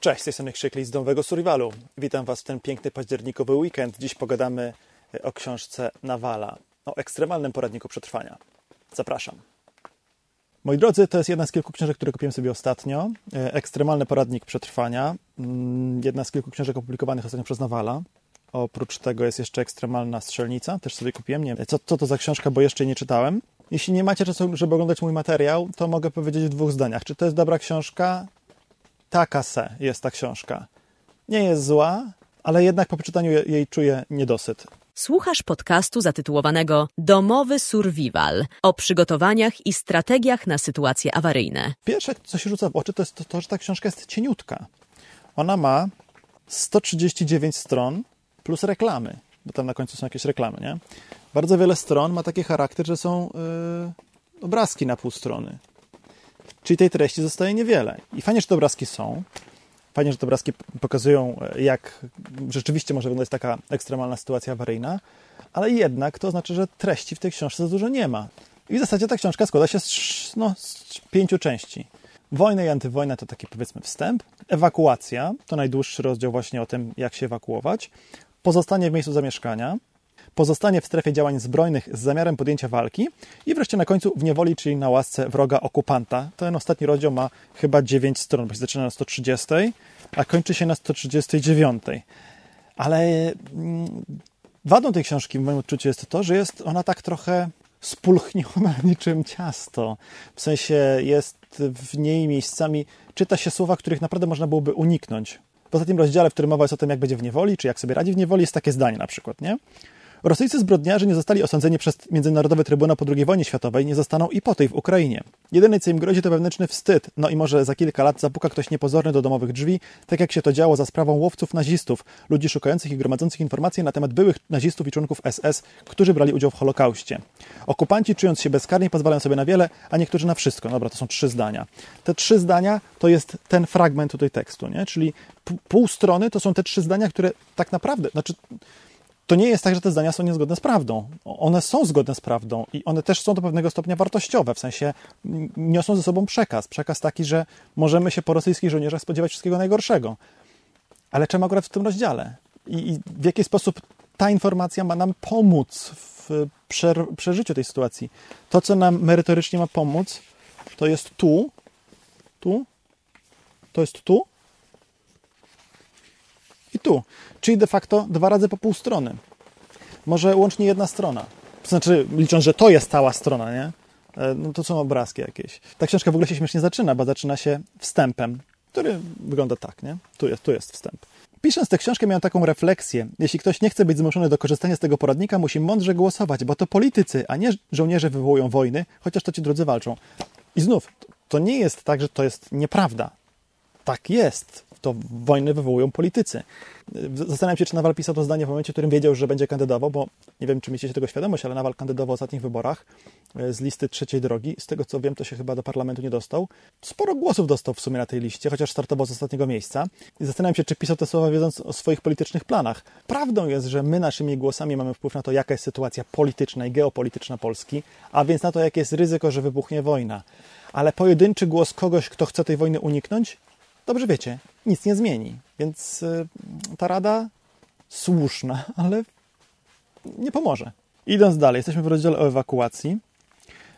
Cześć, z tej strony Krzykli z Domowego Survivalu. Witam Was w ten piękny październikowy weekend. Dziś pogadamy o książce Nawala, o ekstremalnym poradniku przetrwania. Zapraszam. Moi drodzy, to jest jedna z kilku książek, które kupiłem sobie ostatnio. Ekstremalny poradnik przetrwania. Mm, jedna z kilku książek opublikowanych ostatnio przez Nawala. Oprócz tego jest jeszcze Ekstremalna Strzelnica, też sobie kupiłem. Nie wiem, co, co to za książka, bo jeszcze nie czytałem. Jeśli nie macie czasu, żeby oglądać mój materiał, to mogę powiedzieć w dwóch zdaniach. Czy to jest dobra książka? Taka se jest ta książka. Nie jest zła, ale jednak po przeczytaniu jej czuję niedosyt. Słuchasz podcastu zatytułowanego Domowy Survival o przygotowaniach i strategiach na sytuacje awaryjne. Pierwsze, co się rzuca w oczy, to jest to, to że ta książka jest cieniutka. Ona ma 139 stron plus reklamy, bo tam na końcu są jakieś reklamy, nie? Bardzo wiele stron ma taki charakter, że są yy, obrazki na pół strony. Czyli tej treści zostaje niewiele. I fajnie, że te obrazki są. Fajnie, że te obrazki pokazują, jak rzeczywiście może wyglądać taka ekstremalna sytuacja awaryjna, ale jednak to znaczy, że treści w tej książce za dużo nie ma. I w zasadzie ta książka składa się z, no, z pięciu części. Wojna i antywojna to taki powiedzmy wstęp. Ewakuacja to najdłuższy rozdział właśnie o tym, jak się ewakuować. Pozostanie w miejscu zamieszkania pozostanie w strefie działań zbrojnych z zamiarem podjęcia walki i wreszcie na końcu w niewoli, czyli na łasce wroga okupanta. Ten ostatni rozdział ma chyba 9 stron, bo się zaczyna na 130, a kończy się na 139. Ale mm, wadą tej książki w moim odczuciu jest to, że jest ona tak trochę spulchniona niczym ciasto. W sensie jest w niej miejscami, czyta się słowa, których naprawdę można byłoby uniknąć. W ostatnim rozdziale, w którym mowa jest o tym, jak będzie w niewoli, czy jak sobie radzi w niewoli, jest takie zdanie na przykład, nie? Rosyjscy zbrodniarze nie zostali osądzeni przez Międzynarodowy Trybunał po II wojnie światowej, nie zostaną i po tej w Ukrainie. Jedyne, co im grozi, to wewnętrzny wstyd. No i może za kilka lat zapuka ktoś niepozorny do domowych drzwi, tak jak się to działo za sprawą łowców nazistów, ludzi szukających i gromadzących informacje na temat byłych nazistów i członków SS, którzy brali udział w Holokauście. Okupanci, czując się bezkarni, pozwalają sobie na wiele, a niektórzy na wszystko. Dobra, to są trzy zdania. Te trzy zdania to jest ten fragment tutaj tekstu, nie? Czyli pół strony to są te trzy zdania, które tak naprawdę, znaczy to nie jest tak, że te zdania są niezgodne z prawdą. One są zgodne z prawdą i one też są do pewnego stopnia wartościowe, w sensie niosą ze sobą przekaz. Przekaz taki, że możemy się po rosyjskich żołnierzach spodziewać wszystkiego najgorszego. Ale czemu akurat w tym rozdziale? I, i w jaki sposób ta informacja ma nam pomóc w przeżyciu tej sytuacji? To, co nam merytorycznie ma pomóc, to jest tu, tu, to jest tu i tu. Czyli de facto dwa razy po pół strony. Może łącznie jedna strona. Znaczy, licząc, że to jest cała strona, nie? E, no to są obrazki jakieś. Ta książka w ogóle się śmiesznie zaczyna, bo zaczyna się wstępem, który wygląda tak, nie? Tu jest, tu jest wstęp. Pisząc tę książkę miałem taką refleksję. Jeśli ktoś nie chce być zmuszony do korzystania z tego poradnika, musi mądrze głosować, bo to politycy, a nie żołnierze wywołują wojny, chociaż to ci drodzy walczą. I znów, to nie jest tak, że to jest nieprawda. Tak jest to wojny wywołują politycy. Zastanawiam się, czy Nawal pisał to zdanie w momencie, w którym wiedział, że będzie kandydował, bo nie wiem, czy mieliście tego świadomość, ale Nawal kandydował w ostatnich wyborach e, z listy trzeciej drogi. Z tego co wiem, to się chyba do parlamentu nie dostał. Sporo głosów dostał w sumie na tej liście, chociaż startował z ostatniego miejsca. I zastanawiam się, czy pisał te słowa wiedząc o swoich politycznych planach. Prawdą jest, że my naszymi głosami mamy wpływ na to, jaka jest sytuacja polityczna i geopolityczna Polski, a więc na to, jakie jest ryzyko, że wybuchnie wojna. Ale pojedynczy głos kogoś, kto chce tej wojny uniknąć, dobrze wiecie, nic nie zmieni. Więc y, ta rada słuszna, ale nie pomoże. Idąc dalej, jesteśmy w rozdziale o ewakuacji.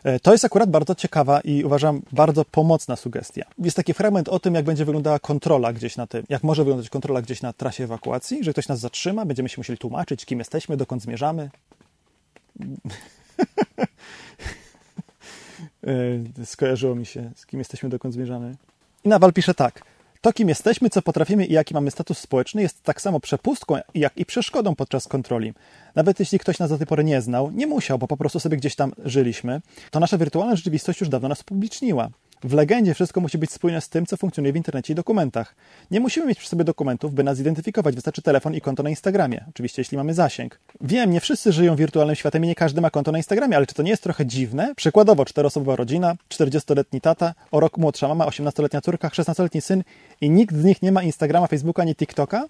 E, to jest akurat bardzo ciekawa i uważam bardzo pomocna sugestia. Jest taki fragment o tym, jak będzie wyglądała kontrola gdzieś na tym, jak może wyglądać kontrola gdzieś na trasie ewakuacji, że ktoś nas zatrzyma, będziemy się musieli tłumaczyć, kim jesteśmy, dokąd zmierzamy. E, skojarzyło mi się, z kim jesteśmy, dokąd zmierzamy. I Nawal pisze tak. To, kim jesteśmy, co potrafimy i jaki mamy status społeczny, jest tak samo przepustką, jak i przeszkodą podczas kontroli. Nawet jeśli ktoś nas do tej pory nie znał, nie musiał, bo po prostu sobie gdzieś tam żyliśmy, to nasza wirtualna rzeczywistość już dawno nas upubliczniła. W legendzie wszystko musi być spójne z tym, co funkcjonuje w internecie i dokumentach. Nie musimy mieć przy sobie dokumentów, by nas zidentyfikować. Wystarczy telefon i konto na Instagramie. Oczywiście, jeśli mamy zasięg. Wiem, nie wszyscy żyją wirtualnym światem i nie każdy ma konto na Instagramie, ale czy to nie jest trochę dziwne? Przykładowo, czteroosobowa rodzina, 40-letni tata, o rok młodsza mama, 18-letnia córka, 16-letni syn i nikt z nich nie ma Instagrama, Facebooka ani TikToka?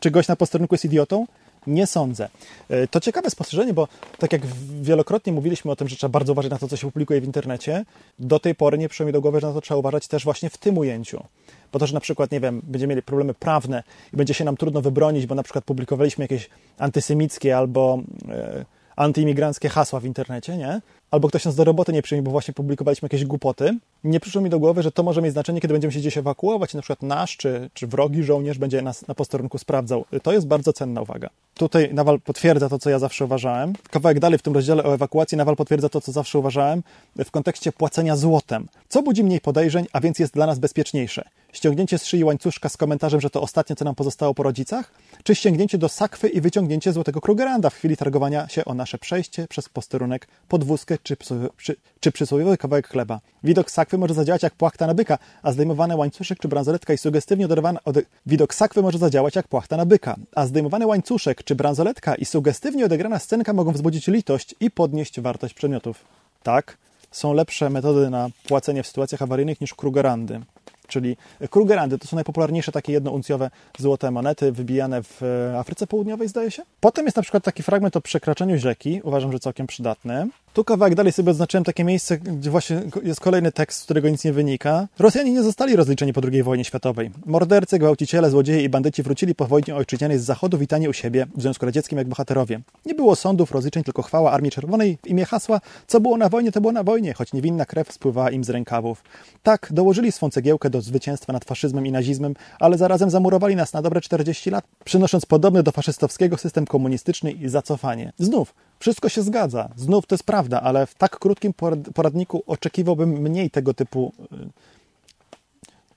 Czy gość na posterunku jest idiotą? Nie sądzę. E, to ciekawe spostrzeżenie, bo tak jak wielokrotnie mówiliśmy o tym, że trzeba bardzo uważać na to, co się publikuje w internecie, do tej pory nie przyszło mi do głowy, że na to trzeba uważać też właśnie w tym ujęciu. Po to, że na przykład, nie wiem, będziemy mieli problemy prawne i będzie się nam trudno wybronić, bo na przykład publikowaliśmy jakieś antysemickie albo e, antyimigranckie hasła w internecie, nie? albo ktoś nas do roboty nie przyjmie, bo właśnie publikowaliśmy jakieś głupoty, nie przyszło mi do głowy, że to może mieć znaczenie, kiedy będziemy się gdzieś ewakuować i na przykład nasz czy, czy wrogi żołnierz będzie nas na posterunku sprawdzał. To jest bardzo cenna uwaga. Tutaj Nawal potwierdza to, co ja zawsze uważałem. Kawałek dalej w tym rozdziale o ewakuacji Nawal potwierdza to, co zawsze uważałem w kontekście płacenia złotem. Co budzi mniej podejrzeń, a więc jest dla nas bezpieczniejsze? Ściągnięcie z szyi łańcuszka z komentarzem, że to ostatnie, co nam pozostało po rodzicach? Czy ściągnięcie do sakwy i wyciągnięcie złotego Krugeranda w chwili targowania się o nasze przejście przez posterunek, podwózkę czy, przy, czy przysłowiowy kawałek chleba? Widok sakwy może zadziałać jak płachta na byka, a zdejmowany łańcuszek czy bransoletka i sugestywnie oderwana... Ode... Widok sakwy może zadziałać jak płachta na byka, a zdejmowany łańcuszek czy bransoletka i sugestywnie odegrana scenka mogą wzbudzić litość i podnieść wartość przedmiotów. Tak, są lepsze metody na płacenie w sytuacjach awaryjnych niż Krugerandy czyli Krugerandy. To są najpopularniejsze takie jednouncjowe złote monety wybijane w Afryce Południowej, zdaje się. Potem jest na przykład taki fragment o przekraczaniu rzeki, uważam, że całkiem przydatny. Tu kawałek dalej sobie oznaczyłem takie miejsce, gdzie właśnie jest kolejny tekst, z którego nic nie wynika. Rosjanie nie zostali rozliczeni po II wojnie światowej. Mordercy, gwałciciele, złodzieje i bandyci wrócili po wojnie ojczyźnianej z zachodu witani u siebie w Związku Radzieckim jak bohaterowie. Nie było sądów, rozliczeń, tylko chwała Armii Czerwonej w imię hasła co było na wojnie, to było na wojnie, choć niewinna krew spływała im z rękawów. Tak, dołożyli swą cegiełkę do zwycięstwa nad faszyzmem i nazizmem, ale zarazem zamurowali nas na dobre 40 lat, przynosząc podobny do faszystowskiego system komunistyczny i zacofanie. Znów, wszystko się zgadza. Znów to jest prawda, ale w tak krótkim poradniku oczekiwałbym mniej tego typu y,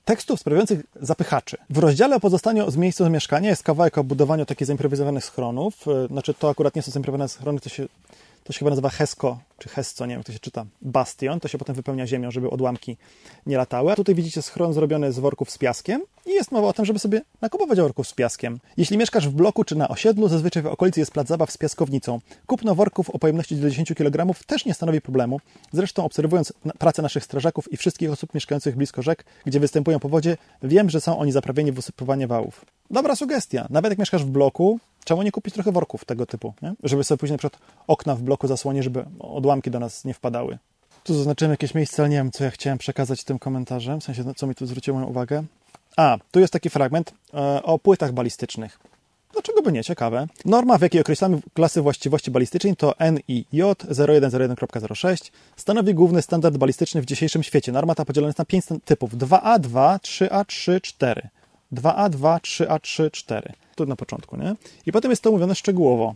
tekstów sprawiających zapychaczy. W rozdziale o pozostaniu z miejsca zamieszkania jest kawałek o budowaniu takich zaimprowizowanych schronów. Y, znaczy, to akurat nie są zaimprowizowane schrony, to się to się chyba nazywa Hesko, czy Hesco, nie wiem, jak to się czyta, bastion, to się potem wypełnia ziemią, żeby odłamki nie latały. A tutaj widzicie schron zrobiony z worków z piaskiem i jest mowa o tym, żeby sobie nakupować worków z piaskiem. Jeśli mieszkasz w bloku czy na osiedlu, zazwyczaj w okolicy jest plac zabaw z piaskownicą. Kupno worków o pojemności do 10 kg też nie stanowi problemu. Zresztą obserwując pracę naszych strażaków i wszystkich osób mieszkających blisko rzek, gdzie występują powodzie, wiem, że są oni zaprawieni w usypywanie wałów. Dobra sugestia. Nawet jak mieszkasz w bloku, czemu nie kupić trochę worków tego typu, nie? żeby sobie później na przykład okna w bloku zasłonić, żeby odłamki do nas nie wpadały. Tu zaznaczyłem jakieś miejsce, ale nie wiem, co ja chciałem przekazać tym komentarzem, w sensie, co mi tu zwróciło moją uwagę. A, tu jest taki fragment e, o płytach balistycznych. Dlaczego by nie? Ciekawe. Norma, w jakiej określamy klasy właściwości balistycznej to NIJ 0101.06 stanowi główny standard balistyczny w dzisiejszym świecie. Norma ta podzielona jest na 5 typów 2A2, 3A3, 4. 2A2, 3A3, 4. Tu na początku, nie? I potem jest to mówione szczegółowo.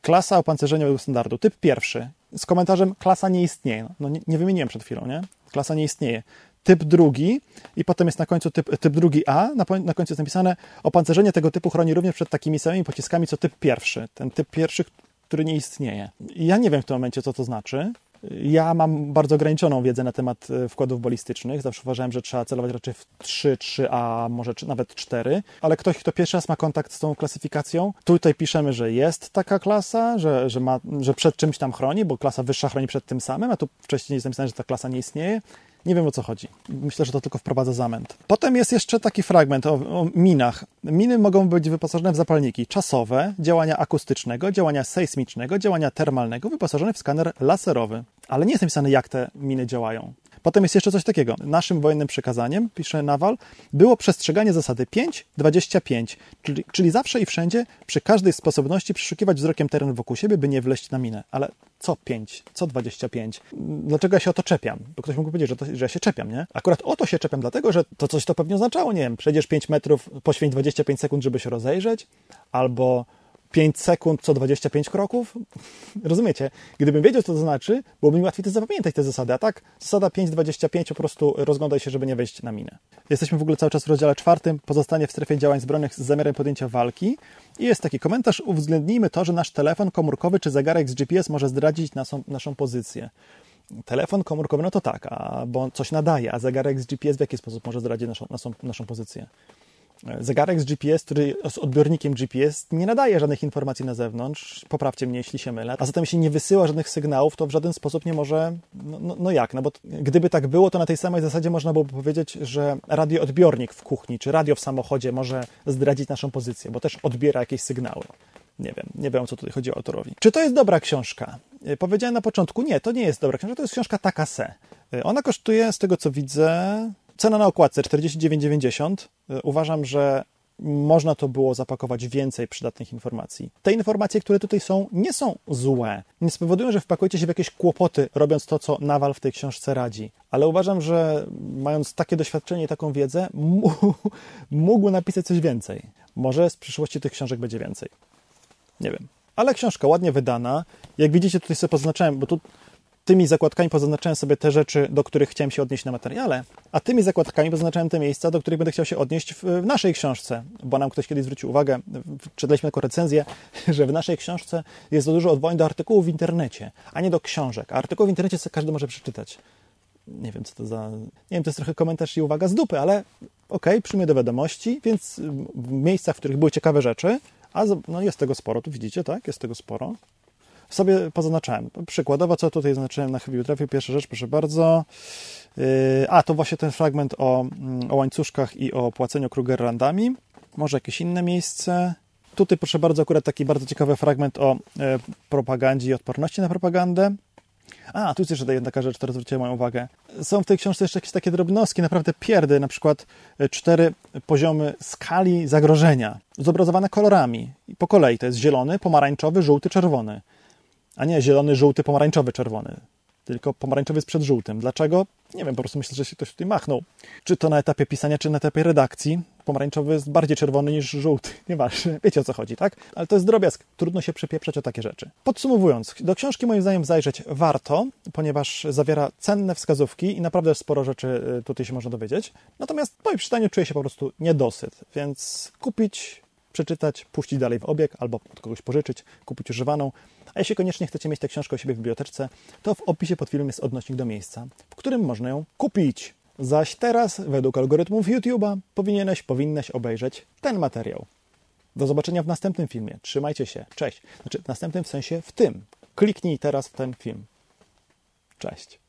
Klasa opancerzenia według standardu. Typ pierwszy. Z komentarzem klasa nie istnieje. No nie, nie wymieniłem przed chwilą, nie? Klasa nie istnieje. Typ drugi i potem jest na końcu typ, typ drugi A, na, na końcu jest napisane opancerzenie tego typu chroni również przed takimi samymi pociskami, co typ pierwszy. Ten typ pierwszy, który nie istnieje. I ja nie wiem w tym momencie, co to znaczy. Ja mam bardzo ograniczoną wiedzę na temat e, wkładów balistycznych. Zawsze uważałem, że trzeba celować raczej w 3, 3, a może nawet 4. Ale ktoś, kto pierwszy raz ma kontakt z tą klasyfikacją, tutaj piszemy, że jest taka klasa, że, że, ma, że przed czymś tam chroni, bo klasa wyższa chroni przed tym samym, a tu wcześniej jest napisane, że ta klasa nie istnieje. Nie wiem o co chodzi. Myślę, że to tylko wprowadza zamęt. Potem jest jeszcze taki fragment o, o, minach. Miny mogą być wyposażone w zapalniki czasowe, działania akustycznego, działania sejsmicznego, działania termalnego, wyposażone w skaner laserowy. Ale nie jest napisane, jak te miny działają. Potem jest jeszcze coś takiego. Naszym wojennym przekazaniem, pisze Nawal, było przestrzeganie zasady 5-25, czyli, czyli zawsze i wszędzie, przy każdej sposobności przeszukiwać wzrokiem teren wokół siebie, by nie wleść na minę. Ale co 5? Co 25? Dlaczego ja się o to czepiam? Bo ktoś mógł powiedzieć, że, to, że ja się czepiam, nie? Akurat o to się czepiam, dlatego że to coś to pewnie oznaczało, nie wiem, przejdziesz 5 metrów, poświęć 25 sekund, żeby się rozejrzeć, albo 5 sekund co 25 kroków. Rozumiecie? Gdybym wiedział, co to znaczy, byłoby mi łatwiej to zapamiętać te zasady. A tak, zasada 5-25 po prostu rozglądaj się, żeby nie wejść na minę. Jesteśmy w ogóle cały czas w rozdziale czwartym, pozostanie w strefie działań zbrojnych z zamiarem podjęcia walki. I jest taki komentarz, uwzględnijmy to, że nasz telefon komórkowy czy zegarek z GPS może zdradzić naszą, naszą pozycję. Telefon komórkowy, no to tak, a, bo coś nadaje, a zegarek z GPS w jaki sposób może zdradzić naszą, naszą, naszą pozycję? Zegarek z GPS, który z odbiornikiem GPS nie nadaje żadnych informacji na zewnątrz, poprawcie mnie, jeśli się mylę, a zatem jeśli nie wysyła żadnych sygnałów, to w żaden sposób nie może, no, no, no jak, no bo gdyby tak było, to na tej samej zasadzie można byłoby powiedzieć, że radioodbiornik w kuchni, czy radio w samochodzie może zdradzić naszą pozycję, bo też odbiera jakieś sygnały. Nie wiem, nie wiem o co tutaj chodzi o autorowi. Czy to jest dobra książka? Y, powiedziałem na początku, nie, to nie jest dobra książka, to jest książka taka se. Y, ona kosztuje, z tego co widzę, cena na okładce 49,90. Y, uważam, że można to było zapakować więcej przydatnych informacji. Te informacje, które tutaj są, nie są złe. Nie spowodują, że wpakujecie się w jakieś kłopoty, robiąc to, co Nawal w tej książce radzi. Ale uważam, że mając takie doświadczenie i taką wiedzę, mógł napisać coś więcej. Może z przyszłości tych książek będzie więcej. Nie wiem. Ale książka ładnie wydana. Jak widzicie, tutaj sobie poznaczałem, bo tu tymi zakładkami pozaznaczałem sobie te rzeczy, do których chciałem się odnieść na materiale, a tymi zakładkami pozaznaczałem te miejsca, do których będę chciał się odnieść w, w naszej książce, bo nam ktoś kiedyś zwrócił uwagę, czytaliśmy taką recenzję, że w naszej książce jest dużo odwołań do artykułów w internecie, a nie do książek. A artykuły w internecie każdy może przeczytać. Nie wiem, co to za... Nie wiem, to jest trochę komentarz i uwaga z dupy, ale okej, okay, przyjmę do wiadomości, więc w miejscach, w których były ciekawe rzeczy, a no jest tego sporo, tu widzicie, tak? Jest tego sporo sobie pozaznaczałem. Przykładowo, co tutaj zaznaczyłem na bibliografii? Pierwsza rzecz, proszę bardzo. Yy, a, to właśnie ten fragment o, mm, o łańcuszkach i o płaceniu Krugerrandami. Może jakieś inne miejsce. Tutaj, proszę bardzo, akurat taki bardzo ciekawy fragment o e, propagandzie i odporności na propagandę. A, tu jest jeszcze jedna taka rzecz, która zwróciła moją uwagę. Są w tej książce jeszcze jakieś takie drobnostki, naprawdę pierdy, na przykład e, cztery poziomy skali zagrożenia, zobrazowane kolorami. Po kolei to jest zielony, pomarańczowy, żółty, czerwony a nie zielony, żółty, pomarańczowy, czerwony. Tylko pomarańczowy jest przed żółtym. Dlaczego? Nie wiem, po prostu myślę, że się ktoś tutaj machnął. Czy to na etapie pisania, czy na etapie redakcji. Pomarańczowy jest bardziej czerwony niż żółty. Nieważne, wiecie o co chodzi, tak? Ale to jest drobiazg. Trudno się przepieprzać o takie rzeczy. Podsumowując, do książki moim zdaniem zajrzeć warto, ponieważ zawiera cenne wskazówki i naprawdę sporo rzeczy y, tutaj się można dowiedzieć. Natomiast po jej przeczytaniu czuję się po prostu niedosyt, więc kupić, przeczytać, puścić dalej w obieg albo od kogoś pożyczyć, kupić używaną. A jeśli koniecznie chcecie mieć tę książkę u siebie w biblioteczce, to w opisie pod filmem jest odnośnik do miejsca, w którym można ją kupić. Zaś teraz, według algorytmów YouTube'a, powinieneś, powinnaś obejrzeć ten materiał. Do zobaczenia w następnym filmie. Trzymajcie się. Cześć. Znaczy, w następnym w sensie w tym. Kliknij teraz w ten film. Cześć.